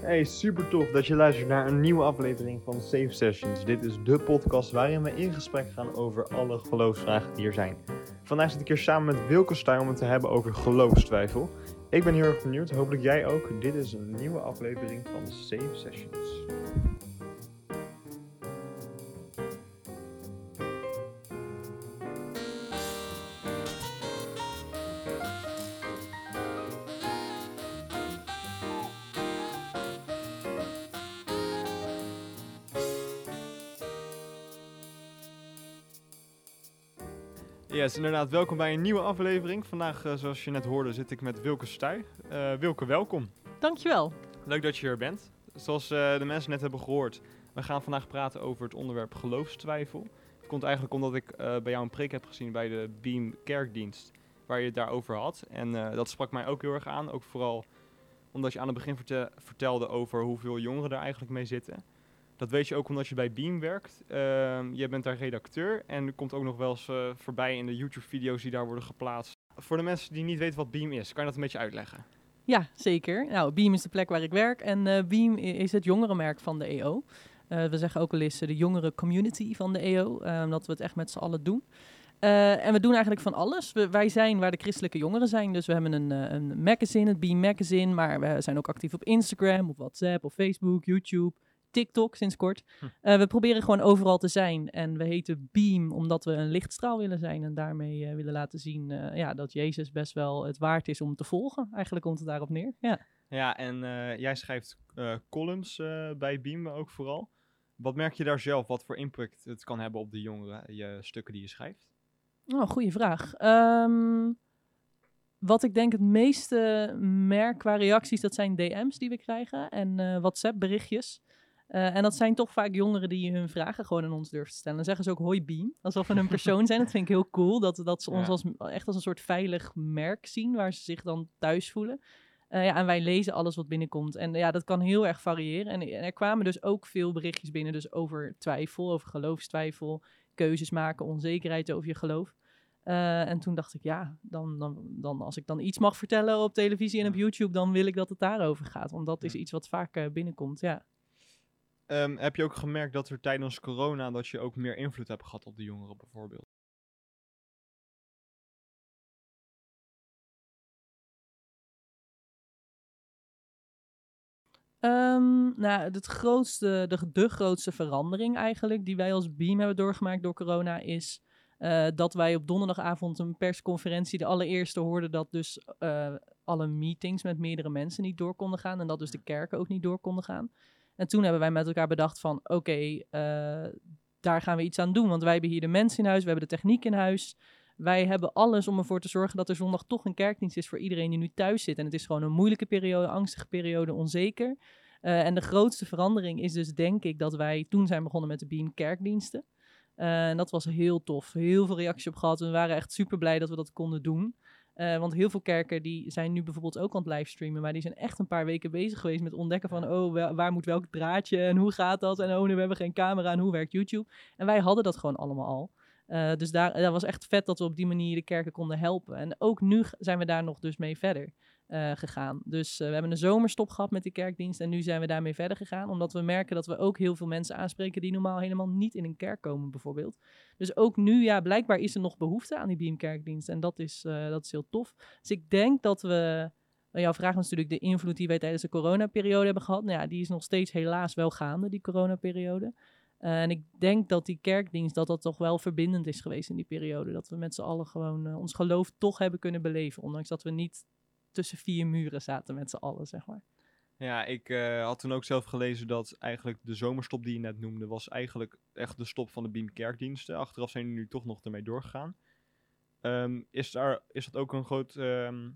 Hey, super tof dat je luistert naar een nieuwe aflevering van Safe Sessions. Dit is de podcast waarin we in gesprek gaan over alle geloofsvragen die er zijn. Vandaag zit ik hier samen met Wilke Stuyl om het te hebben over geloofstwijfel. Ik ben heel erg benieuwd, hopelijk jij ook. Dit is een nieuwe aflevering van Safe Sessions. Yes, inderdaad. Welkom bij een nieuwe aflevering. Vandaag, eh, zoals je net hoorde, zit ik met Wilke Stuy. Eh Wilke, welkom. Dankjewel. Leuk dat je er bent. Zoals eh, de mensen net hebben gehoord, we gaan vandaag praten over het onderwerp geloofstwijfel. Het komt eigenlijk omdat ik bij jou een preek heb gezien bij de Beam Kerkdienst, waar je het daarover had. En dat sprak mij ook heel erg aan, ook vooral omdat je aan het begin verte- vertelde over hoeveel jongeren er eigenlijk mee zitten. Dat weet je ook omdat je bij Beam werkt. Ehm, je bent daar redacteur en er komt ook nog wel eens eh, voorbij in de YouTube-video's die daar worden geplaatst. Voor de mensen die niet weten wat Beam is, kan je dat een beetje uitleggen? Ja, zeker. Nou, Beam is de plek waar ik werk en eh, Beam is het jongerenmerk van de EO. Eh, we zeggen ook wel eens de jongere community van de EO, omdat we het echt met z'n allen doen. En we doen eigenlijk van alles. Wij zijn waar de christelijke jongeren zijn. Dus we hebben een, een magazine, het Beam Magazine. Maar we zijn ook actief op Instagram, op WhatsApp, op Facebook, YouTube, TikTok sinds kort. Hm. Eh, we proberen gewoon overal te zijn. En we heten Beam omdat we een lichtstraal willen zijn. En daarmee eh, willen laten zien eh, ja, dat Jezus best wel het waard is om te volgen. Eigenlijk komt het daarop neer. Ja. Ja, en jij schrijft columns bij Beam ook vooral. Wat merk je daar zelf, wat voor impact het kan hebben op de jongeren, je stukken die je schrijft? Oh, goede vraag. Ehm, wat ik denk het meeste merk qua reacties, dat zijn DM's die we krijgen en WhatsApp-berichtjes. Eh, en dat zijn toch vaak jongeren die hun vragen gewoon aan ons durven te stellen. Dan zeggen ze ook hoi Beam, alsof we een persoon zijn. Dat vind ik heel cool, dat, dat ze ons Ja. als, echt als een soort veilig merk zien, waar ze zich dan thuis voelen. Eh, ja, en wij lezen alles wat binnenkomt. En ja, dat kan heel erg variëren. En, en er kwamen dus ook veel berichtjes binnen, dus over twijfel, over geloofstwijfel, keuzes maken, onzekerheid over je geloof. Eh, en toen dacht ik, ja, dan, dan, dan als ik dan iets mag vertellen op televisie en op. YouTube, dan wil ik dat het daarover gaat. Want dat is iets wat vaak binnenkomt, ja. Ehm, heb je ook gemerkt dat er tijdens corona dat je ook meer invloed hebt gehad op de jongeren bijvoorbeeld? Ehm, nou, het grootste, de, de grootste verandering eigenlijk die wij als Beam hebben doorgemaakt door corona is eh, dat wij op donderdagavond een persconferentie de allereerste hoorden dat dus eh, alle meetings met meerdere mensen niet door konden gaan en dat dus de kerken ook niet door konden gaan. En toen hebben wij met elkaar bedacht van oké, eh, daar gaan we iets aan doen, want wij hebben hier de mensen in huis, we hebben de techniek in huis. Wij hebben alles om ervoor te zorgen dat er zondag toch een kerkdienst is voor iedereen die nu thuis zit. En het is gewoon een moeilijke periode, angstige periode, onzeker. Eh, en de grootste verandering is dus denk ik dat wij toen zijn begonnen met de Beam kerkdiensten. Eh, en dat was heel tof. Heel veel reacties op gehad. We waren echt super blij dat we dat konden doen. Eh, want heel veel kerken die zijn nu bijvoorbeeld ook aan het livestreamen. Maar die zijn echt een paar weken bezig geweest met ontdekken van... oh, wa- waar moet welk draadje en hoe gaat dat? En oh, nu hebben we geen camera en hoe werkt YouTube? En wij hadden dat gewoon allemaal al. Eh, dus daar, dat was echt vet dat we op die manier de kerken konden helpen. En ook nu zijn we daar nog dus mee verder eh, gegaan. Dus eh, we hebben een zomerstop gehad met die kerkdienst en nu zijn we daarmee verder gegaan. Omdat we merken dat we ook heel veel mensen aanspreken die normaal helemaal niet in een kerk komen bijvoorbeeld. Dus ook nu, ja, blijkbaar is er nog behoefte aan die Beam kerkdienst en dat is, dat is heel tof. Dus ik denk dat we... nou, Jouw vraag was natuurlijk de invloed die wij tijdens de coronaperiode hebben gehad. Nou ja, die is nog steeds helaas wel gaande, die coronaperiode. Eh, en ik denk dat die kerkdienst, dat dat toch wel verbindend is geweest in die periode. Dat we met z'n allen gewoon eh, ons geloof toch hebben kunnen beleven. Ondanks dat we niet tussen vier muren zaten met z'n allen, zeg maar. Ja, ik eh, had toen ook zelf gelezen dat eigenlijk de zomerstop die je net noemde, was eigenlijk echt de stop van de Beam kerkdiensten. Achteraf zijn die nu toch nog ermee doorgegaan. Ehm, is, daar, is dat ook een groot... ehm,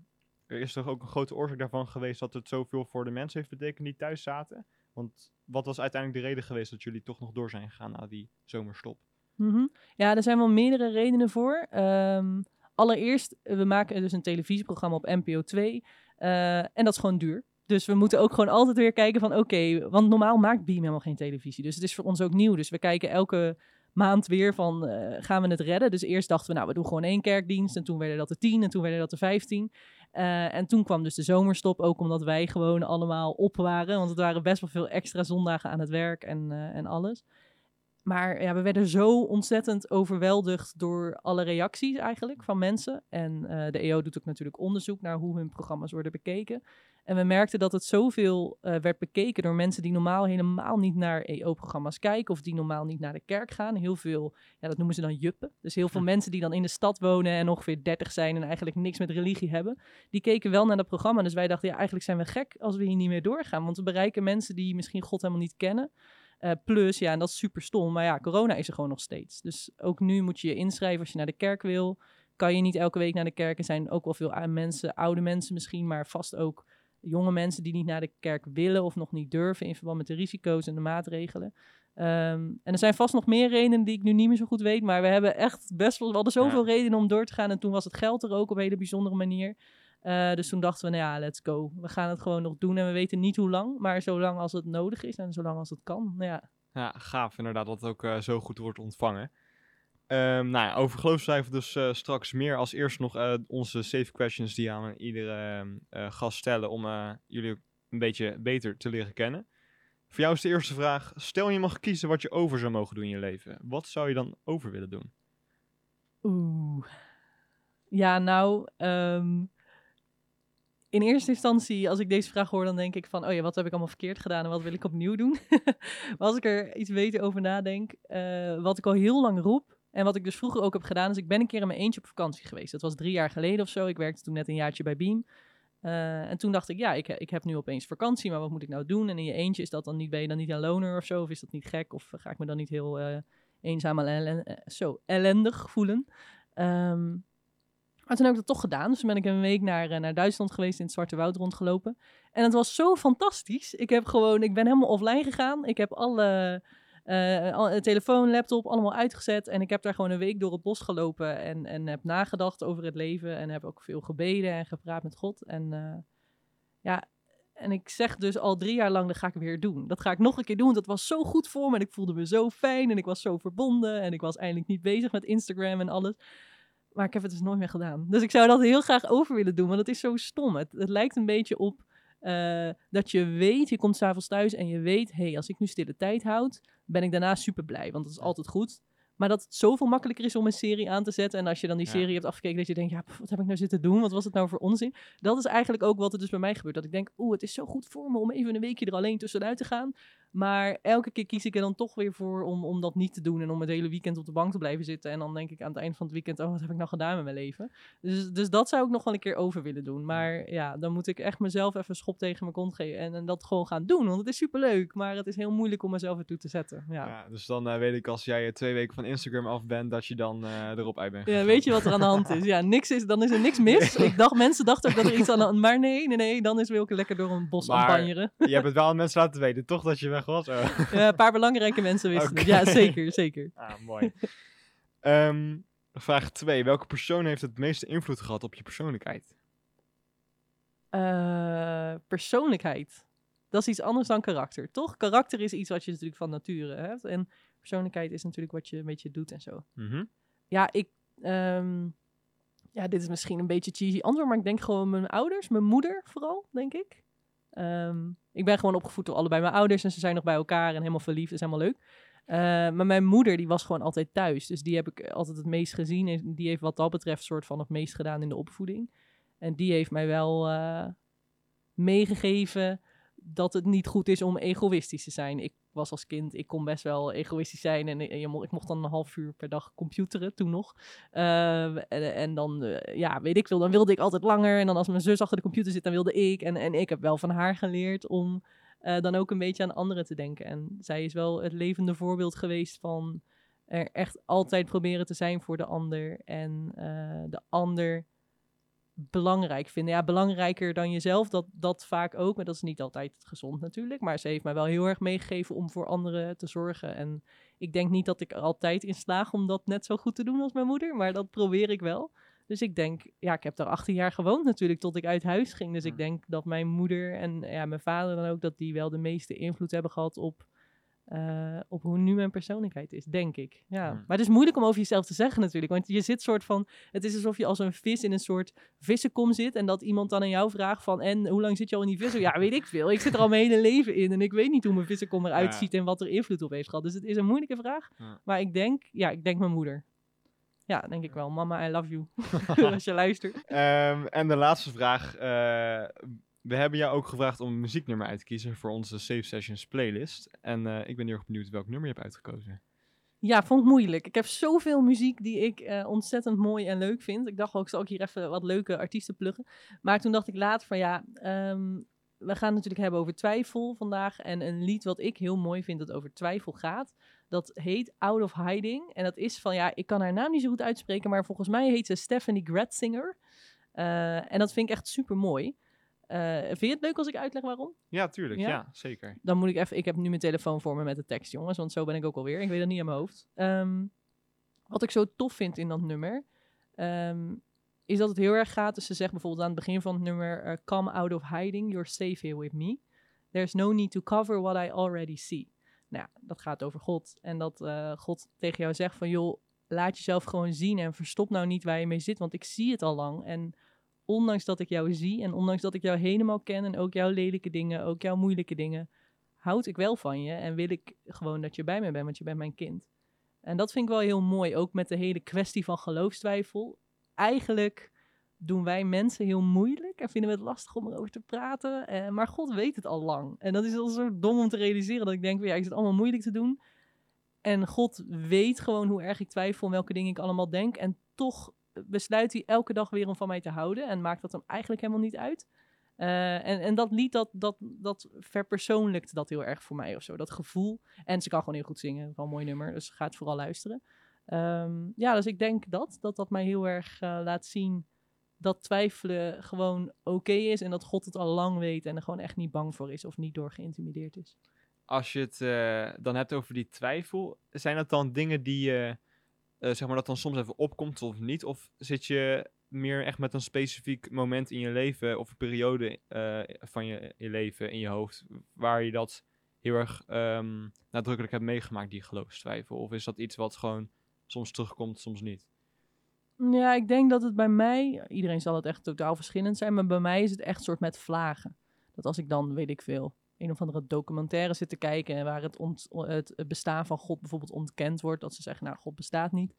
er is toch ook een grote oorzaak daarvan geweest dat het zoveel voor de mensen heeft betekend die thuis zaten? Want wat was uiteindelijk de reden geweest dat jullie toch nog door zijn gegaan na die zomerstop? Mhm. Ja, er zijn wel meerdere redenen voor. Ehm, allereerst, eh, we maken dus een televisieprogramma op NPO 2. eh, en dat is gewoon duur. Dus we moeten ook gewoon altijd weer kijken van oké, want normaal maakt Beam helemaal geen televisie. Dus het is voor ons ook nieuw. Dus we kijken elke maand weer van eh, gaan we het redden. Dus eerst dachten we nou we doen gewoon één kerkdienst en toen werden dat er tien en toen werden dat er vijftien. Eh, en toen kwam dus de zomerstop, ook omdat wij gewoon allemaal op waren. Want het waren best wel veel extra zondagen aan het werk en, eh, en alles. Maar ja, we werden zo ontzettend overweldigd door alle reacties eigenlijk van mensen. En eh, de EO doet ook natuurlijk onderzoek naar hoe hun programma's worden bekeken. En we merkten dat het zoveel uh, werd bekeken door mensen die normaal helemaal niet naar EO-programma's kijken. Of die normaal niet naar de kerk gaan. Heel veel, ja, dat noemen ze dan juppen. Dus heel veel mensen die dan in de stad wonen en ongeveer 30 zijn en eigenlijk niks met religie hebben. Die keken wel naar dat programma. Dus wij dachten, ja, eigenlijk zijn we gek als we hier niet meer doorgaan. Want we bereiken mensen die misschien God helemaal niet kennen. Uh, plus, ja, en dat is super stom, maar ja, corona is er gewoon nog steeds. Dus ook nu moet je je inschrijven als je naar de kerk wil. Kan je niet elke week naar de kerk. Er zijn ook wel veel mensen, oude mensen misschien, maar vast ook jonge mensen die niet naar de kerk willen of nog niet durven in verband met de risico's en de maatregelen. Um, en er zijn vast nog meer redenen die ik nu niet meer zo goed weet, maar we hebben echt best wel, we hadden zoveel ja. redenen om door te gaan. En toen was het geld er ook op een hele bijzondere manier. Uh, dus toen dachten we, nou ja, let's go. We gaan het gewoon nog doen en we weten niet hoe lang, maar zolang als het nodig is en zolang als het kan. Nou ja. ja, gaaf inderdaad dat het ook uh, zo goed wordt ontvangen. Um, nou ja, over geloofscijfer dus uh, straks meer. Als eerst nog uh, onze safe questions die aan iedere uh, gast stellen om jullie een beetje beter te leren kennen. Voor jou is de eerste vraag, stel je mag kiezen wat je over zou mogen doen in je leven. Wat zou je dan over willen doen? Oeh. Ja, nou, um, in eerste instantie, als ik deze vraag hoor, dan denk ik van, oh ja, wat heb ik allemaal verkeerd gedaan en wat wil ik opnieuw doen? maar als ik er iets beter over nadenk, wat ik al heel lang roep, en wat ik dus vroeger ook heb gedaan, is ik ben een keer in mijn eentje op vakantie geweest. Dat was drie jaar geleden of zo. Ik werkte toen net een jaartje bij Beam. Uh, en toen dacht ik, ja, ik, ik heb nu opeens vakantie, maar wat moet ik nou doen? En in je eentje is dat dan niet, ben je dan niet een loner of zo? Of is dat niet gek? Of ga ik me dan niet heel uh, eenzaam en ellen, zo ellendig voelen? Um, maar toen heb ik dat toch gedaan. Dus toen ben ik een week naar, naar Duitsland geweest, in het Zwarte Woud rondgelopen. En het was zo fantastisch. Ik heb gewoon, ik ben helemaal offline gegaan. Ik heb alle uh, telefoon, laptop, allemaal uitgezet. En ik heb daar gewoon een week door het bos gelopen en, en heb nagedacht over het leven. En heb ook veel gebeden en gepraat met God. En uh, ja, en ik zeg dus al drie jaar lang, dat ga ik weer doen. Dat ga ik nog een keer doen, dat was zo goed voor me. En ik voelde me zo fijn en ik was zo verbonden. En ik was eindelijk niet bezig met Instagram en alles. Maar ik heb het dus nooit meer gedaan. Dus ik zou dat heel graag over willen doen, want het is zo stom. Het, het lijkt een beetje op uh, dat je weet, je komt s'avonds thuis en je weet, hé, hey, als ik nu stille tijd houd, ben ik daarna super blij, want dat is altijd goed. Maar dat het zoveel makkelijker is om een serie aan te zetten. En als je dan die serie ja. hebt afgekeken, dat je denkt, ja, pff, wat heb ik nou zitten doen? Wat was het nou voor onzin? Dat is eigenlijk ook wat er dus bij mij gebeurt. Dat ik denk, oeh, het is zo goed voor me om even een weekje er alleen tussenuit te gaan. Maar elke keer kies ik er dan toch weer voor om, om dat niet te doen. En om het hele weekend op de bank te blijven zitten. En dan denk ik aan het eind van het weekend, oh, wat heb ik nou gedaan met mijn leven? Dus, dus dat zou ik nog wel een keer over willen doen. Maar ja, dan moet ik echt mezelf even schop tegen mijn kont geven. En, en dat gewoon gaan doen. Want het is superleuk. Maar het is heel moeilijk om mezelf ertoe te zetten. Ja, ja dus dan uh, weet ik als jij twee weken van Instagram af bent, dat je dan uh, erop uit bent. Ja, weet je wat er aan de hand is? Ja, niks is, dan is er niks mis. Ik dacht, mensen dachten ook dat er iets aan de hand Maar nee, nee, nee. Dan is ook lekker door een bos aan banjeren. je hebt het wel aan mensen laten weten, toch? Dat je weg was. Oh. Ja, een paar belangrijke mensen wisten okay. het. Ja, zeker, zeker. Ah, mooi. um, vraag 2. Welke persoon heeft het meeste invloed gehad op je persoonlijkheid? Uh, persoonlijkheid. Dat is iets anders dan karakter, toch? Karakter is iets wat je natuurlijk van nature hebt. En persoonlijkheid is natuurlijk wat je een beetje doet en zo. Mm -hmm. Ja, ik... Um, ja, dit is misschien een beetje cheesy antwoord, maar ik denk gewoon mijn ouders, mijn moeder vooral, denk ik. Um, ik ben gewoon opgevoed door allebei mijn ouders en ze zijn nog bij elkaar en helemaal verliefd. Dat is helemaal leuk. Uh, maar mijn moeder, die was gewoon altijd thuis. Dus die heb ik altijd het meest gezien. En die heeft wat dat betreft soort van het meest gedaan in de opvoeding. En die heeft mij wel uh, meegegeven dat het niet goed is om egoïstisch te zijn. Ik was als kind, ik kon best wel egoïstisch zijn. En, en ik mocht dan een half uur per dag computeren, toen nog. Uh, en, dan, uh, ja, weet ik veel, dan wilde ik altijd langer. En dan als mijn zus achter de computer zit, dan wilde ik. En, en ik heb wel van haar geleerd om uh, dan ook een beetje aan anderen te denken. En zij is wel het levende voorbeeld geweest van er echt altijd proberen te zijn voor de ander. En de ander belangrijk vinden. Ja, belangrijker dan jezelf, dat, dat vaak ook. Maar dat is niet altijd gezond natuurlijk. Maar ze heeft mij wel heel erg meegegeven om voor anderen te zorgen. En ik denk niet dat ik er altijd in slaag om dat net zo goed te doen als mijn moeder. Maar dat probeer ik wel. Dus ik denk, ja, ik heb daar 18 jaar gewoond natuurlijk tot ik uit huis ging. Dus ik denk dat mijn moeder en ja, mijn vader dan ook, dat die wel de meeste invloed hebben gehad op eh, op hoe nu mijn persoonlijkheid is, denk ik. Ja. Hmm. Maar het is moeilijk om over jezelf te zeggen natuurlijk. Want je zit soort van... Het is alsof je als een vis in een soort vissenkom zit... en dat iemand dan aan jou vraagt van... en hoe lang zit je al in die vissen? Ja, weet ik veel. Ik zit er al mijn hele leven in... en ik weet niet hoe mijn vissenkom eruit Ja. ziet... en wat er invloed op heeft gehad. Dus het is een moeilijke vraag. Ja. Maar ik denk... Ja, ik denk mijn moeder. Ja, denk ik wel. Mama, I love you. als je luistert. Ehm, en de laatste vraag. eh, we hebben jou ook gevraagd om een muzieknummer uit te kiezen voor onze Safe Sessions playlist. En eh, ik ben heel erg benieuwd welk nummer je hebt uitgekozen. Ja, vond ik moeilijk. Ik heb zoveel muziek die ik eh, ontzettend mooi en leuk vind. Ik dacht ook, zal ik hier even wat leuke artiesten pluggen. Maar toen dacht ik later van ja, ehm, we gaan het natuurlijk hebben over twijfel vandaag. En een lied wat ik heel mooi vind dat over twijfel gaat. Dat heet Out of Hiding. En dat is van, ja, ik kan haar naam niet zo goed uitspreken. Maar volgens mij heet ze Stephanie Gratzinger. Eh, en dat vind ik echt super mooi. Vind je het leuk als ik uitleg waarom? Ja, tuurlijk. Ja? Ja, zeker. Dan moet ik even. Ik heb nu mijn telefoon voor me met de tekst, jongens. Want zo ben ik ook alweer. Ik weet het niet in mijn hoofd. Ehm, wat ik zo tof vind in dat nummer. ehm, is dat het heel erg gaat. Dus ze zegt bijvoorbeeld aan het begin van het nummer. eh, Come out of hiding. You're safe here with me. There's no need to cover what I already see. Nou, ja, dat gaat over God. En dat eh, God tegen jou zegt van joh. Laat jezelf gewoon zien en verstop nou niet waar je mee zit, want ik zie het al lang. En ondanks dat ik jou zie en ondanks dat ik jou helemaal ken en ook jouw lelijke dingen, ook jouw moeilijke dingen, houd ik wel van je en wil ik gewoon dat je bij me bent, want je bent mijn kind. En dat vind ik wel heel mooi, ook met de hele kwestie van geloofstwijfel. Eigenlijk doen wij mensen heel moeilijk en vinden we het lastig om erover te praten, eh, maar God weet het al lang. En dat is al zo dom om te realiseren dat ik denk, ja, ik zit allemaal moeilijk te doen. En God weet gewoon hoe erg ik twijfel en welke dingen ik allemaal denk. En toch besluit hij elke dag weer om van mij te houden. En maakt dat hem eigenlijk helemaal niet uit. Uh, en, en dat lied, dat, dat, dat verpersoonlijkt dat heel erg voor mij of zo. Dat gevoel. En ze kan gewoon heel goed zingen. Wel een mooi nummer. Dus ga het vooral luisteren. Um, ja, dus ik denk dat. Dat dat mij heel erg uh, laat zien dat twijfelen gewoon oké is. En dat God het al lang weet. En er gewoon echt niet bang voor is. Of niet door geïntimideerd is. Als je het uh, dan hebt over die twijfel. Zijn dat dan dingen die je... Uh, zeg maar dat dan soms even opkomt of niet? Of zit je meer echt met een specifiek moment in je leven of een periode uh, van je, leven in je hoofd waar je dat heel erg um, nadrukkelijk hebt meegemaakt, die geloofstwijfel? Of is dat iets wat gewoon soms terugkomt, soms niet? Ja, ik denk dat het bij mij, iedereen zal het echt totaal verschillend zijn, maar bij mij is het echt soort met vlagen. Dat als ik dan, weet ik veel, een of andere documentaire zit te kijken waar het, het bestaan van God bijvoorbeeld ontkend wordt, dat ze zeggen, nou, God bestaat niet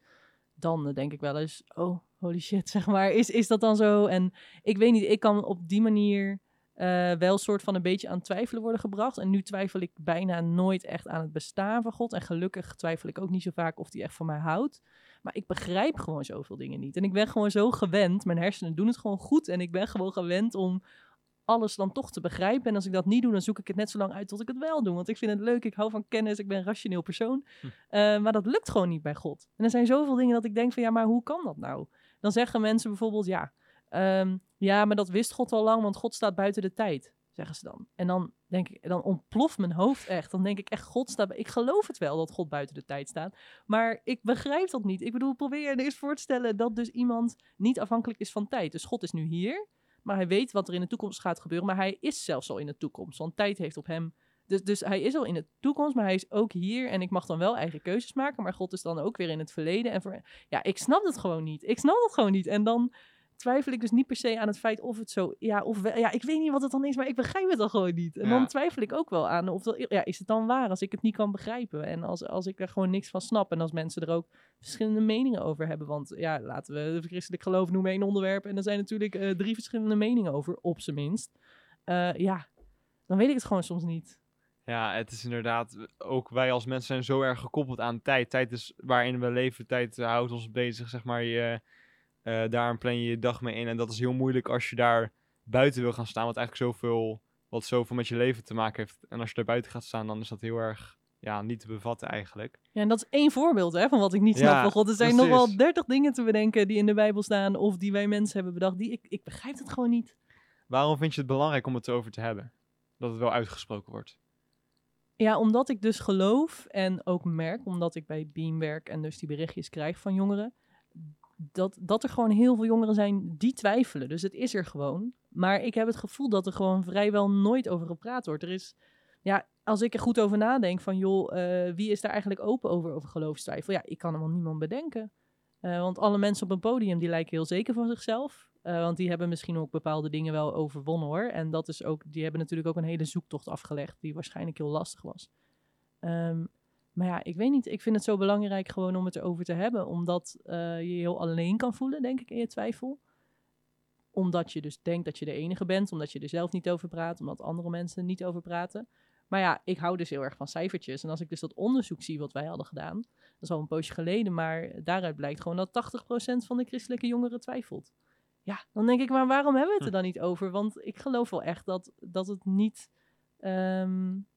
dan denk ik wel eens, oh, holy shit, zeg maar, is, is dat dan zo? En ik weet niet, ik kan op die manier uh, wel soort van een beetje aan twijfelen worden gebracht. En nu twijfel ik bijna nooit echt aan het bestaan van God. En gelukkig twijfel ik ook niet zo vaak of hij echt van mij houdt. Maar ik begrijp gewoon zoveel dingen niet. En ik ben gewoon zo gewend, mijn hersenen doen het gewoon goed. En ik ben gewoon gewend om alles dan toch te begrijpen. En als ik dat niet doe, dan zoek ik het net zo lang uit tot ik het wel doe. Want ik vind het leuk, ik hou van kennis, ik ben een rationeel persoon. Hm. Uh, maar dat lukt gewoon niet bij God. En er zijn zoveel dingen dat ik denk van, ja, maar hoe kan dat nou? Dan zeggen mensen bijvoorbeeld, ja, um, ja, maar dat wist God al lang, want God staat buiten de tijd, zeggen ze dan. En dan denk ik, dan ontploft mijn hoofd echt. Dan denk ik echt, God staat, ik geloof het wel dat God buiten de tijd staat, maar ik begrijp dat niet. Ik bedoel, probeer je eens voor te stellen dat dus iemand niet afhankelijk is van tijd. Dus God is nu hier, maar hij weet wat er in de toekomst gaat gebeuren. Maar hij is zelfs al in de toekomst, want tijd heeft op hem. Dus, dus hij is al in de toekomst, maar hij is ook hier. En ik mag dan wel eigen keuzes maken, maar God is dan ook weer in het verleden. En voor, ja, ik snap het gewoon niet. Ik snap het gewoon niet. En dan twijfel ik dus niet per se aan het feit of het zo, ja, of wel, ja, ik weet niet wat het dan is, maar ik begrijp het dan gewoon niet. En Ja. dan twijfel ik ook wel aan of dat, ja, is het dan waar als ik het niet kan begrijpen en als, als ik er gewoon niks van snap en als mensen er ook verschillende meningen over hebben, want ja, laten we christelijk geloof noemen één onderwerp en er zijn natuurlijk eh, drie verschillende meningen over, op zijn minst. Eh, ja, dan weet ik het gewoon soms niet. Ja, het is inderdaad, ook wij als mensen zijn zo erg gekoppeld aan tijd. Tijd is waarin we leven, tijd houdt ons bezig, zeg maar. Je, eh daar plan je je dag mee in. En dat is heel moeilijk als je daar buiten wil gaan staan, wat eigenlijk zoveel, wat zoveel met je leven te maken heeft. En als je daar buiten gaat staan, dan is dat heel erg, ja, niet te bevatten eigenlijk. Ja, en dat is één voorbeeld hè, van wat ik niet snap Ja, van God. Er zijn nog wel dertig dingen te bedenken die in de Bijbel staan of die wij mensen hebben bedacht. Die ik, ik begrijp het gewoon niet. Waarom vind je het belangrijk om het erover te hebben? Dat het wel uitgesproken wordt. Ja, omdat ik dus geloof en ook merk, omdat ik bij Beam werk en dus die berichtjes krijg van jongeren, dat, dat er gewoon heel veel jongeren zijn die twijfelen. Dus het is er gewoon. Maar ik heb het gevoel dat er gewoon vrijwel nooit over gepraat wordt. Er is, ja, als ik er goed over nadenk van, joh, eh, wie is daar eigenlijk open over, over geloofstwijfel? Ja, ik kan helemaal niemand bedenken. Eh, want alle mensen op een podium, die lijken heel zeker van zichzelf. Eh, want die hebben misschien ook bepaalde dingen wel overwonnen hoor. En dat is ook, die hebben natuurlijk ook een hele zoektocht afgelegd, die waarschijnlijk heel lastig was. Ehm, maar ja, ik weet niet. Ik vind het zo belangrijk gewoon om het erover te hebben. Omdat uh, je je heel alleen kan voelen, denk ik, in je twijfel. Omdat je dus denkt dat je de enige bent. Omdat je er zelf niet over praat. Omdat andere mensen niet over praten. Maar ja, ik hou dus heel erg van cijfertjes. En als ik dus dat onderzoek zie wat wij hadden gedaan. Dat is al een poosje geleden. Maar daaruit blijkt gewoon dat 80% van de christelijke jongeren twijfelt. Ja, dan denk ik, maar waarom hebben we het er dan niet over? Want ik geloof wel echt dat, dat het niet... Um,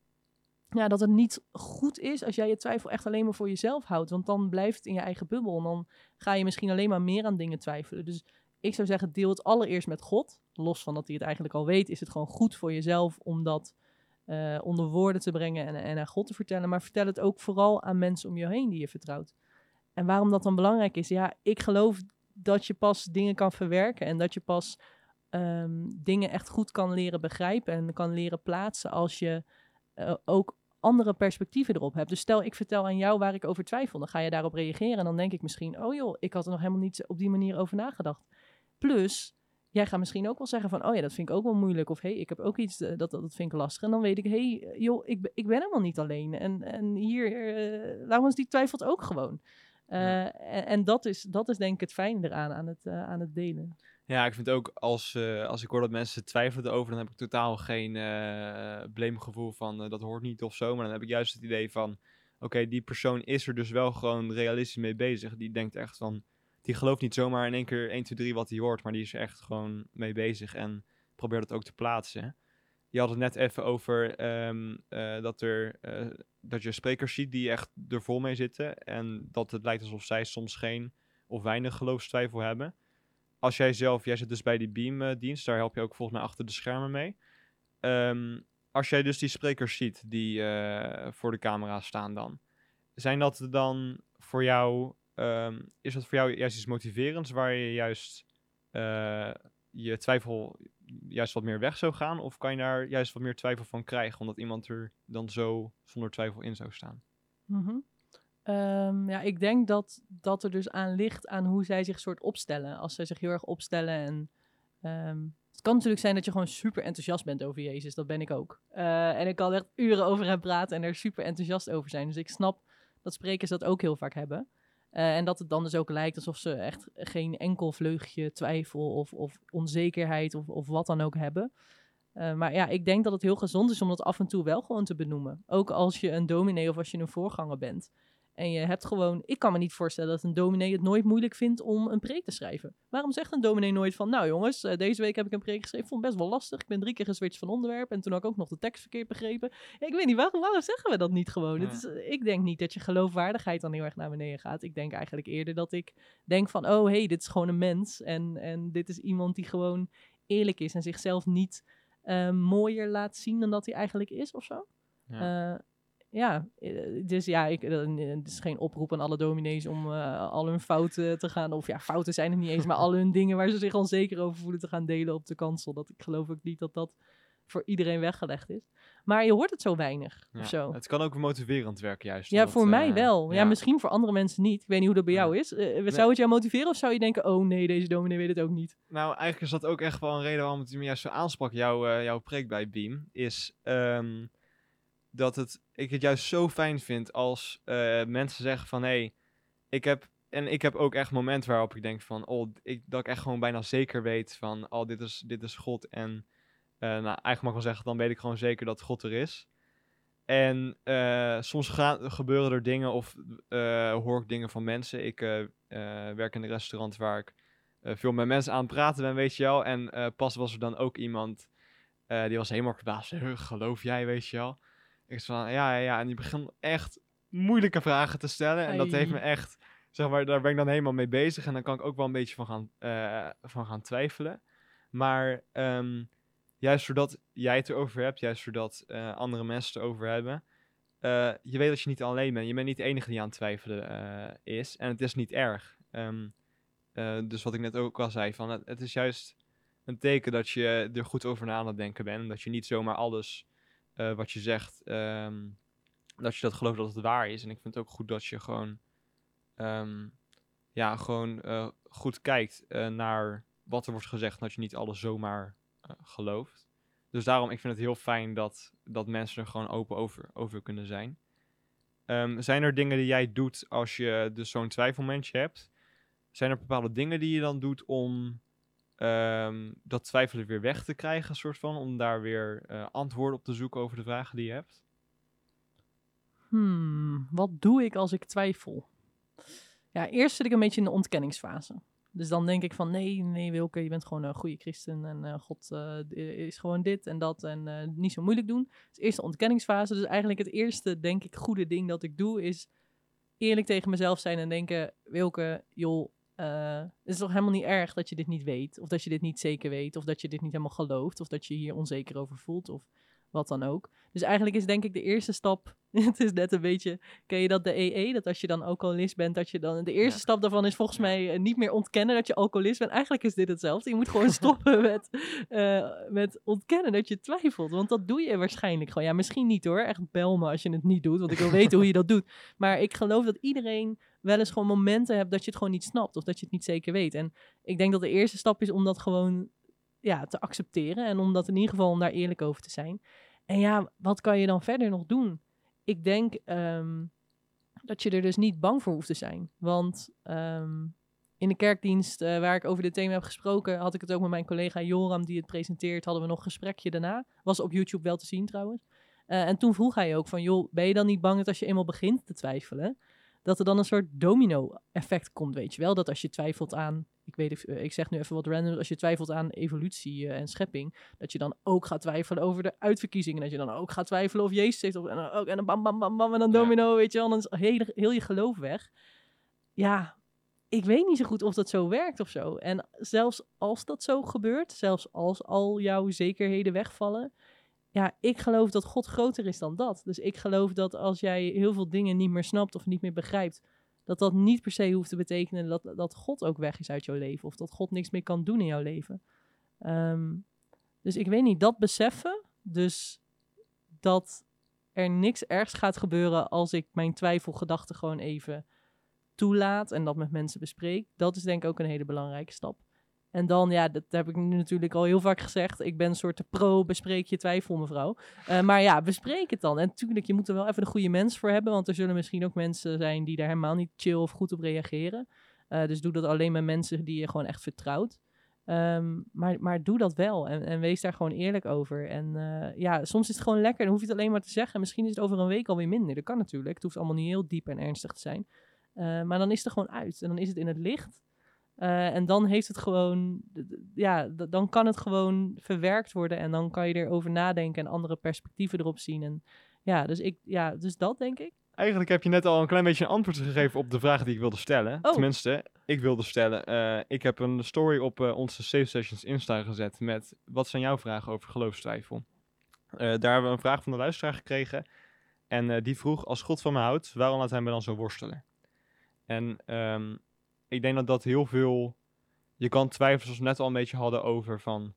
ja, dat het niet goed is als jij je twijfel echt alleen maar voor jezelf houdt. Want dan blijft het in je eigen bubbel. En dan ga je misschien alleen maar meer aan dingen twijfelen. Dus ik zou zeggen, deel het allereerst met God. Los van dat hij het eigenlijk al weet, is het gewoon goed voor jezelf om dat uh, onder woorden te brengen en, en aan God te vertellen. Maar vertel het ook vooral aan mensen om je heen die je vertrouwt. En waarom dat dan belangrijk is? Ja, ik geloof dat je pas dingen kan verwerken en dat je pas um, dingen echt goed kan leren begrijpen en kan leren plaatsen als je uh, ook andere perspectieven erop hebt. Dus stel, ik vertel aan jou waar ik over twijfel, dan ga je daarop reageren en dan denk ik misschien, oh joh, ik had er nog helemaal niet op die manier over nagedacht. Plus, jij gaat misschien ook wel zeggen van, oh ja, dat vind ik ook wel moeilijk. Of hé, hey, ik heb ook iets, uh, dat, dat vind ik lastig. En dan weet ik, hé, hey, joh, ik, ik ben helemaal niet alleen. En, en hier, uh, Laurens die twijfelt ook gewoon. Uh, ja. en, en, dat, is, dat is denk ik het fijne eraan, aan het, aan het delen. Ja, ik vind ook als, uh, als ik hoor dat mensen twijfelen erover, dan heb ik totaal geen uh, bleemgevoel van uh, dat hoort niet of zo. Maar dan heb ik juist het idee van, oké, die persoon is er dus wel gewoon realistisch mee bezig. Die denkt echt van, die gelooft niet zomaar in één keer 1, 2, 3 wat hij hoort, maar die is er echt gewoon mee bezig en probeert het ook te plaatsen. Je had het net even over um, dat, er, dat je sprekers ziet die echt er vol mee zitten. En dat het lijkt alsof zij soms geen of weinig geloofstwijfel hebben als jij zelf, jij zit dus bij die Beam-dienst, daar help je ook volgens mij achter de schermen mee. Um, als jij dus die sprekers ziet die uh, voor de camera staan dan, zijn dat dan voor jou, um, is dat voor jou juist iets motiverends waar je juist uh, je twijfel juist wat meer weg zou gaan? Of kan je daar juist wat meer twijfel van krijgen, omdat iemand er dan zo zonder twijfel in zou staan? Mm. Um, ja, ik denk dat dat er dus aan ligt aan hoe zij zich soort opstellen. Als zij zich heel erg opstellen en... Um, het kan natuurlijk zijn dat je gewoon super enthousiast bent over Jezus. Dat ben ik ook. Uh, en ik kan echt uren over hem praten en er super enthousiast over zijn. Dus ik snap dat sprekers dat ook heel vaak hebben. Uh, en dat het dan dus ook lijkt alsof ze echt geen enkel vleugje twijfel of, of onzekerheid of, of wat dan ook hebben. Uh, maar ja, ik denk dat het heel gezond is om dat af en toe wel gewoon te benoemen. Ook als je een dominee of als je een voorganger bent. En je hebt gewoon, ik kan me niet voorstellen dat een dominee het nooit moeilijk vindt om een preek te schrijven. Waarom zegt een dominee nooit van, nou jongens, uh, deze week heb ik een preek geschreven, vond het best wel lastig. Ik ben drie keer geswitcht van onderwerp en toen had ik ook nog de tekst verkeerd begrepen. Ik weet niet, waarom, waarom zeggen we dat niet gewoon? Ja. Het is, uh, ik denk niet dat je geloofwaardigheid dan heel erg naar beneden gaat. Ik denk eigenlijk eerder dat ik denk van, oh hey, dit is gewoon een mens. En, en dit is iemand die gewoon eerlijk is en zichzelf niet uh, mooier laat zien dan dat hij eigenlijk is of zo. Ja. Uh, ja, dus ja, ik, het is geen oproep aan alle dominees om uh, al hun fouten te gaan, of ja, fouten zijn het niet eens, maar al hun dingen waar ze zich onzeker over voelen te gaan delen op de kansel. Dat ik geloof ook niet dat dat voor iedereen weggelegd is. Maar je hoort het zo weinig ja, of zo. Het kan ook motiverend werken juist. Ja, voor uh, mij wel. Ja. ja. misschien voor andere mensen niet. Ik weet niet hoe dat bij jou is. Uh, nee. Zou het jou motiveren of zou je denken, oh nee, deze dominee weet het ook niet? Nou, eigenlijk is dat ook echt wel een reden waarom het me juist zo aansprak, jouw, jouw preek bij Beam, is... Um, dat het, ik het juist zo fijn vind als uh, mensen zeggen van hé, hey, ik heb. En ik heb ook echt momenten waarop ik denk van, oh, ik, dat ik echt gewoon bijna zeker weet van, oh, dit is, dit is God. En uh, nou, eigenlijk mag ik wel zeggen, dan weet ik gewoon zeker dat God er is. En uh, soms gaan, gebeuren er dingen of hoor ik dingen van mensen. Ik werk in een restaurant waar ik veel met mensen aan het praten ben, weet je wel. En pas was er dan ook iemand, die was helemaal verbaasd. Geloof jij, weet je wel. Ik van, ja, ja, ja. En die begint echt moeilijke vragen te stellen. En dat heeft me echt, zeg maar, daar ben ik dan helemaal mee bezig. En dan kan ik ook wel een beetje van gaan, uh, van gaan twijfelen. Maar um, juist doordat jij het erover hebt, juist doordat uh, andere mensen het erover hebben, uh, je weet dat je niet alleen bent. Je bent niet de enige die aan het twijfelen is. En het is niet erg. Um, dus wat ik net ook al zei, van het, het, is juist een teken dat je er goed over na aan het denken bent. En dat je niet zomaar alles eh, wat je zegt, ehm, dat je dat gelooft dat het waar is. En ik vind het ook goed dat je gewoon, ehm, ja, gewoon eh, goed kijkt eh, naar wat er wordt gezegd. Dat je niet alles zomaar gelooft. Dus daarom, ik vind het heel fijn dat, dat mensen er gewoon open over, over kunnen zijn. Ehm, zijn er dingen die jij doet als je dus zo'n twijfelmomentje hebt? Zijn er bepaalde dingen die je dan doet om ehm, dat twijfelen weer weg te krijgen, soort van? Om daar weer eh, antwoorden op te zoeken over de vragen die je hebt? Hmm, wat doe ik als ik twijfel? Ja, eerst zit ik een beetje in de ontkenningsfase. Dus dan denk ik van nee, nee Wilke, je bent gewoon een goede christen en eh, God eh, is gewoon dit en dat en niet zo moeilijk doen. Dus eerst de ontkenningsfase. Dus eigenlijk het eerste, denk ik, goede ding dat ik doe is eerlijk tegen mezelf zijn en denken, Wilke, joh, eh, het is toch helemaal niet erg dat je dit niet weet of dat je dit niet zeker weet of dat je dit niet helemaal gelooft of dat je hier onzeker over voelt of wat dan ook. Dus eigenlijk is denk ik de eerste stap, het is net een beetje, ken je dat de EE, dat als je dan alcoholist bent, dat je dan, de eerste Ja. stap daarvan is volgens mij eh, niet meer ontkennen dat je alcoholist bent. Eigenlijk is dit hetzelfde. Je moet gewoon stoppen met, eh, met ontkennen dat je twijfelt, want dat doe je waarschijnlijk gewoon. Ja, misschien niet hoor, echt bel me als je het niet doet, want ik wil weten hoe je dat doet. Maar ik geloof dat iedereen wel eens gewoon momenten hebt dat je het gewoon niet snapt of dat je het niet zeker weet. En ik denk dat de eerste stap is om dat gewoon ja, te accepteren en om dat in ieder geval om daar eerlijk over te zijn. En ja, wat kan je dan verder nog doen? Ik denk ehm, dat je er dus niet bang voor hoeft te zijn. Want ehm, in de kerkdienst eh, waar ik over dit thema heb gesproken, had ik het ook met mijn collega Joram die het presenteert. Hadden we nog een gesprekje daarna. Was op YouTube wel te zien trouwens. Eh, en toen vroeg hij ook van, joh, ben je dan niet bang dat als je eenmaal begint te twijfelen, dat er dan een soort domino-effect komt, weet je wel? Dat als je twijfelt aan, ik weet, eh, ik zeg nu even wat random, als je twijfelt aan evolutie eh, en schepping, dat je dan ook gaat twijfelen over de uitverkiezingen, dat je dan ook gaat twijfelen of Jezus heeft, of, en dan ook, en dan bam, bam, bam, bam, en dan Ja. domino, weet je wel? Dan is heel, heel je geloof weg. Ja, ik weet niet zo goed of dat zo werkt of zo. En zelfs als dat zo gebeurt, zelfs als al jouw zekerheden wegvallen, ja, ik geloof dat God groter is dan dat. Dus ik geloof dat als jij heel veel dingen niet meer snapt of niet meer begrijpt, dat dat niet per se hoeft te betekenen dat, dat God ook weg is uit jouw leven. Of dat God niks meer kan doen in jouw leven. Ehm, dus ik weet niet, dat beseffen. Dus dat er niks ergs gaat gebeuren als ik mijn twijfelgedachten gewoon even toelaat en dat met mensen bespreek. Dat is denk ik ook een hele belangrijke stap. En dan, ja, dat heb ik nu natuurlijk al heel vaak gezegd. Ik ben een soort de pro, bespreek je twijfel, mevrouw. Eh, maar ja, bespreek het dan. En natuurlijk, je moet er wel even een goede mens voor hebben. Want er zullen misschien ook mensen zijn die daar helemaal niet chill of goed op reageren. Eh, dus doe dat alleen met mensen die je gewoon echt vertrouwt. Ehm, maar, maar doe dat wel en, en wees daar gewoon eerlijk over. En eh, ja, soms is het gewoon lekker. Dan hoef je het alleen maar te zeggen. Misschien is het over een week alweer minder. Dat kan natuurlijk. Het hoeft allemaal niet heel diep en ernstig te zijn. Maar dan is het er gewoon uit. En dan is het in het licht. Eh, en dan heeft het gewoon, ja, dan kan het gewoon verwerkt worden. En dan kan je erover nadenken en andere perspectieven erop zien. En ja, dus, ik, ja, dus dat denk ik. Eigenlijk heb je net al een klein beetje een antwoord gegeven op de vraag die ik wilde stellen. Oh. Tenminste, ik wilde stellen. eh, ik heb een story op eh, onze Safe Sessions Insta gezet met wat zijn jouw vragen over geloofstwijfel. Daar hebben we een vraag van de luisteraar gekregen. En die vroeg, als God van me houdt, waarom laat hij me dan zo worstelen? En ehm, ik denk dat dat heel veel... Je kan twijfelen, zoals we net al een beetje hadden, over van...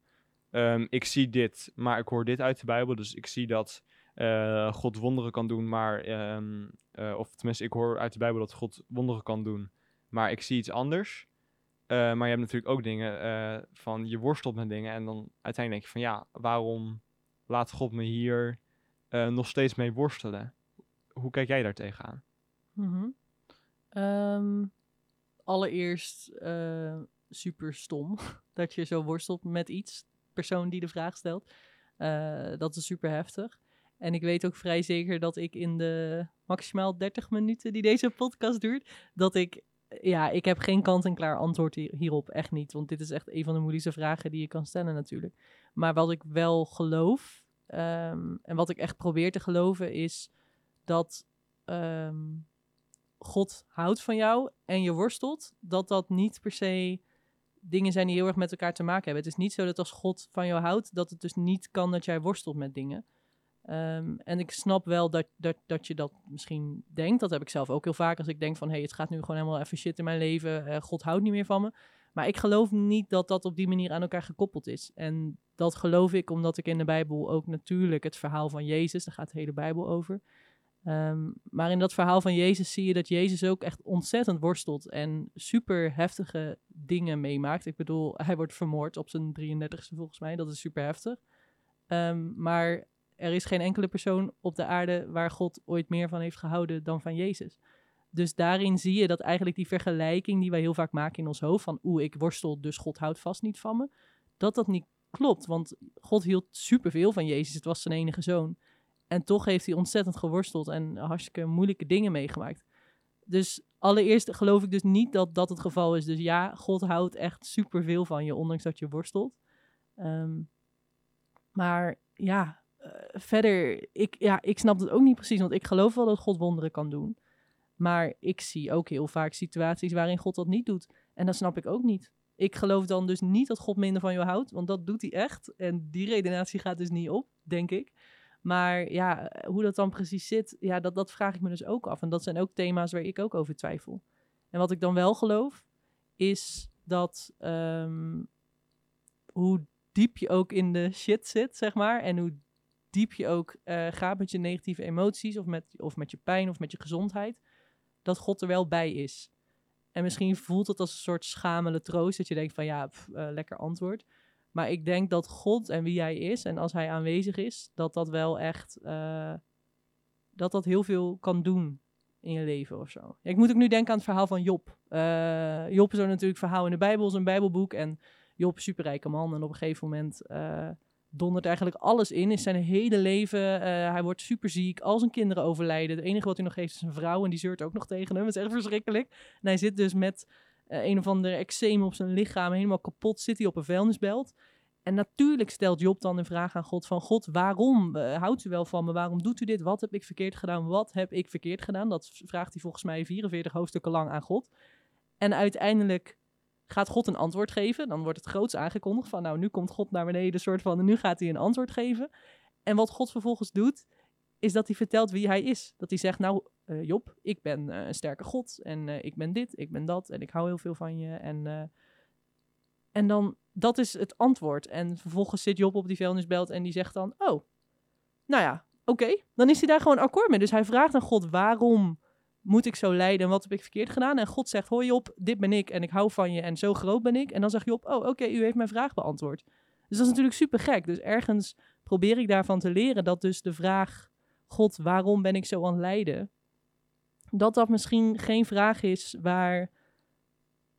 ehm, ik zie dit, maar ik hoor dit uit de Bijbel. Dus ik zie dat eh, God wonderen kan doen, maar... ehm, eh, of tenminste, ik hoor uit de Bijbel dat God wonderen kan doen, maar ik zie iets anders. Eh, maar je hebt natuurlijk ook dingen van je worstelt met dingen en dan uiteindelijk denk je van ja, waarom laat God me hier nog steeds mee worstelen? Hoe kijk jij daar tegenaan? Ehm, allereerst eh, super stom dat je zo worstelt met iets. Persoon die de vraag stelt. Eh, dat is super heftig. En ik weet ook vrij zeker dat ik in de maximaal 30 minuten die deze podcast duurt, dat ik, ja, ik heb geen kant-en-klaar antwoord hier- hierop. Echt niet. Want dit is echt een van de moeilijkste vragen die je kan stellen natuurlijk. Maar wat ik wel geloof, ehm, en wat ik echt probeer te geloven, is dat ehm, God houdt van jou en je worstelt, dat dat niet per se dingen zijn die heel erg met elkaar te maken hebben. Het is niet zo dat als God van jou houdt, dat het dus niet kan dat jij worstelt met dingen. Ehm, en ik snap wel dat, dat, dat je dat misschien denkt. Dat heb ik zelf ook heel vaak als ik denk van... hé, hey, het gaat nu gewoon helemaal even shit in mijn leven. eh, God houdt niet meer van me. Maar ik geloof niet dat dat op die manier aan elkaar gekoppeld is. En dat geloof ik omdat ik in de Bijbel ook natuurlijk het verhaal van Jezus, daar gaat de hele Bijbel over. Ehm, maar in dat verhaal van Jezus zie je dat Jezus ook echt ontzettend worstelt en super heftige dingen meemaakt. Ik bedoel, hij wordt vermoord op zijn 33ste volgens mij, dat is super heftig. Ehm, maar er is geen enkele persoon op de aarde waar God ooit meer van heeft gehouden dan van Jezus. Dus daarin zie je dat eigenlijk die vergelijking die wij heel vaak maken in ons hoofd van oeh, ik worstel, dus God houdt vast niet van me, dat dat niet klopt. Want God hield superveel van Jezus, het was zijn enige zoon. En toch heeft hij ontzettend geworsteld en hartstikke moeilijke dingen meegemaakt. Dus allereerst geloof ik dus niet dat dat het geval is. Dus ja, God houdt echt superveel van je, ondanks dat je worstelt. Ehm, maar ja, uh, verder, ik, ja, ik snap het ook niet precies, want ik geloof wel dat God wonderen kan doen. Maar ik zie ook heel vaak situaties waarin God dat niet doet. En dat snap ik ook niet. Ik geloof dan dus niet dat God minder van je houdt, want dat doet hij echt. En die redenatie gaat dus niet op, denk ik. Maar ja, hoe dat dan precies zit, ja, dat, dat vraag ik me dus ook af. En dat zijn ook thema's waar ik ook over twijfel. En wat ik dan wel geloof, is dat um, hoe diep je ook in de shit zit, zeg maar, en hoe diep je ook uh, gaat met je negatieve emoties, of met, of met je pijn, of met je gezondheid, dat God er wel bij is. En misschien voelt het als een soort schamele troost, dat je denkt van ja, uh, lekker antwoord. Maar ik denk dat God en wie hij is en als hij aanwezig is, dat dat wel echt, uh, dat dat heel veel kan doen in je leven of zo. Ja, ik moet ook nu denken aan het verhaal van Job. Uh, Job is ook natuurlijk verhaal in de Bijbel, is een Bijbelboek en Job superrijke man en op een gegeven moment uh, dondert eigenlijk alles in, is zijn hele leven, hij wordt superziek, al zijn kinderen overlijden. Het enige wat hij nog heeft is een vrouw en die zeurt ook nog tegen hem, dat is echt verschrikkelijk. En hij zit dus met uh, een of andere eczeem op zijn lichaam, helemaal kapot, zit hij op een vuilnisbelt. En natuurlijk stelt Job dan een vraag aan God van God, waarom uh, houdt u wel van me? Waarom doet u dit? Wat heb ik verkeerd gedaan? Wat heb ik verkeerd gedaan? Dat vraagt hij volgens mij 44 hoofdstukken lang aan God. En uiteindelijk gaat God een antwoord geven. Dan wordt het groots aangekondigd van nou, nu komt God naar beneden, soort van, en nu gaat hij een antwoord geven. En wat God vervolgens doet, is dat hij vertelt wie hij is. Dat hij zegt, nou uh, Job, ik ben uh, een sterke God en uh, ik ben dit, ik ben dat en ik hou heel veel van je. En, en dan, dat is het antwoord. En vervolgens zit Job op die vuilnisbelt en die zegt dan, oh, nou ja, oké. Dan is hij daar gewoon akkoord mee. Dus hij vraagt aan God, waarom moet ik zo lijden en wat heb ik verkeerd gedaan? En God zegt, hoi Job, dit ben ik en ik hou van je en zo groot ben ik. En dan zegt Job, oh oké, u heeft mijn vraag beantwoord. Dus dat is natuurlijk super gek. Dus ergens probeer ik daarvan te leren dat dus de vraag, God, waarom ben ik zo aan het lijden? Dat dat misschien geen vraag is waar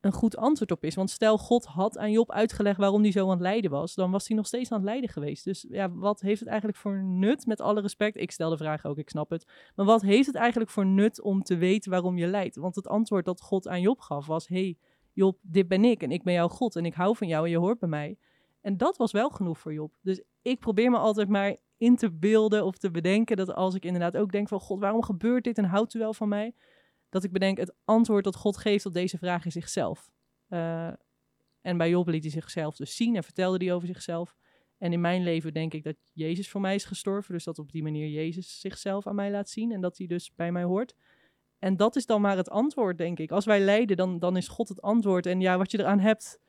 een goed antwoord op is. Want stel, God had aan Job uitgelegd waarom hij zo aan het lijden was, dan was hij nog steeds aan het lijden geweest. Dus ja, wat heeft het eigenlijk voor nut, met alle respect? Ik stel de vraag ook, ik snap het. Maar wat heeft het eigenlijk voor nut om te weten waarom je lijdt? Want het antwoord dat God aan Job gaf was, hey, Job, dit ben ik en ik ben jouw God en ik hou van jou en je hoort bij mij. En dat was wel genoeg voor Job. Dus ik probeer me altijd maar in te beelden of te bedenken dat als ik inderdaad ook denk van God, waarom gebeurt dit en houdt u wel van mij? Dat ik bedenk, het antwoord dat God geeft op deze vraag is zichzelf. Uh, en bij Job liet hij zichzelf dus zien en vertelde hij over zichzelf. En in mijn leven denk ik dat Jezus voor mij is gestorven. Dus dat op die manier Jezus zichzelf aan mij laat zien en dat hij dus bij mij hoort. En dat is dan maar het antwoord, denk ik. Als wij lijden, dan, dan is God het antwoord. En ja, wat je eraan hebt,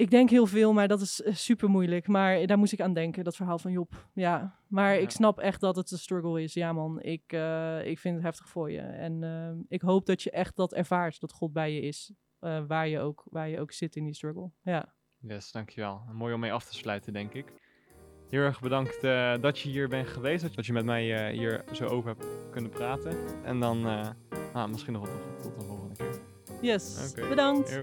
ik denk heel veel, maar dat is uh, super moeilijk. Maar daar moest ik aan denken, dat verhaal van Job. Ja, maar ja. ik snap echt dat het een struggle is. Ja man, ik, uh, ik vind het heftig voor je. En uh, ik hoop dat je echt dat ervaart, dat God bij je is. waar, je ook, waar je ook zit in die struggle. Ja. Yes, dankjewel. Mooi om mee af te sluiten, denk ik. Heel erg bedankt dat je hier bent geweest. Dat je met mij hier zo over hebt kunnen praten. En dan ah, misschien nog wat tot de volgende keer. Yes, okay. bedankt. Yo.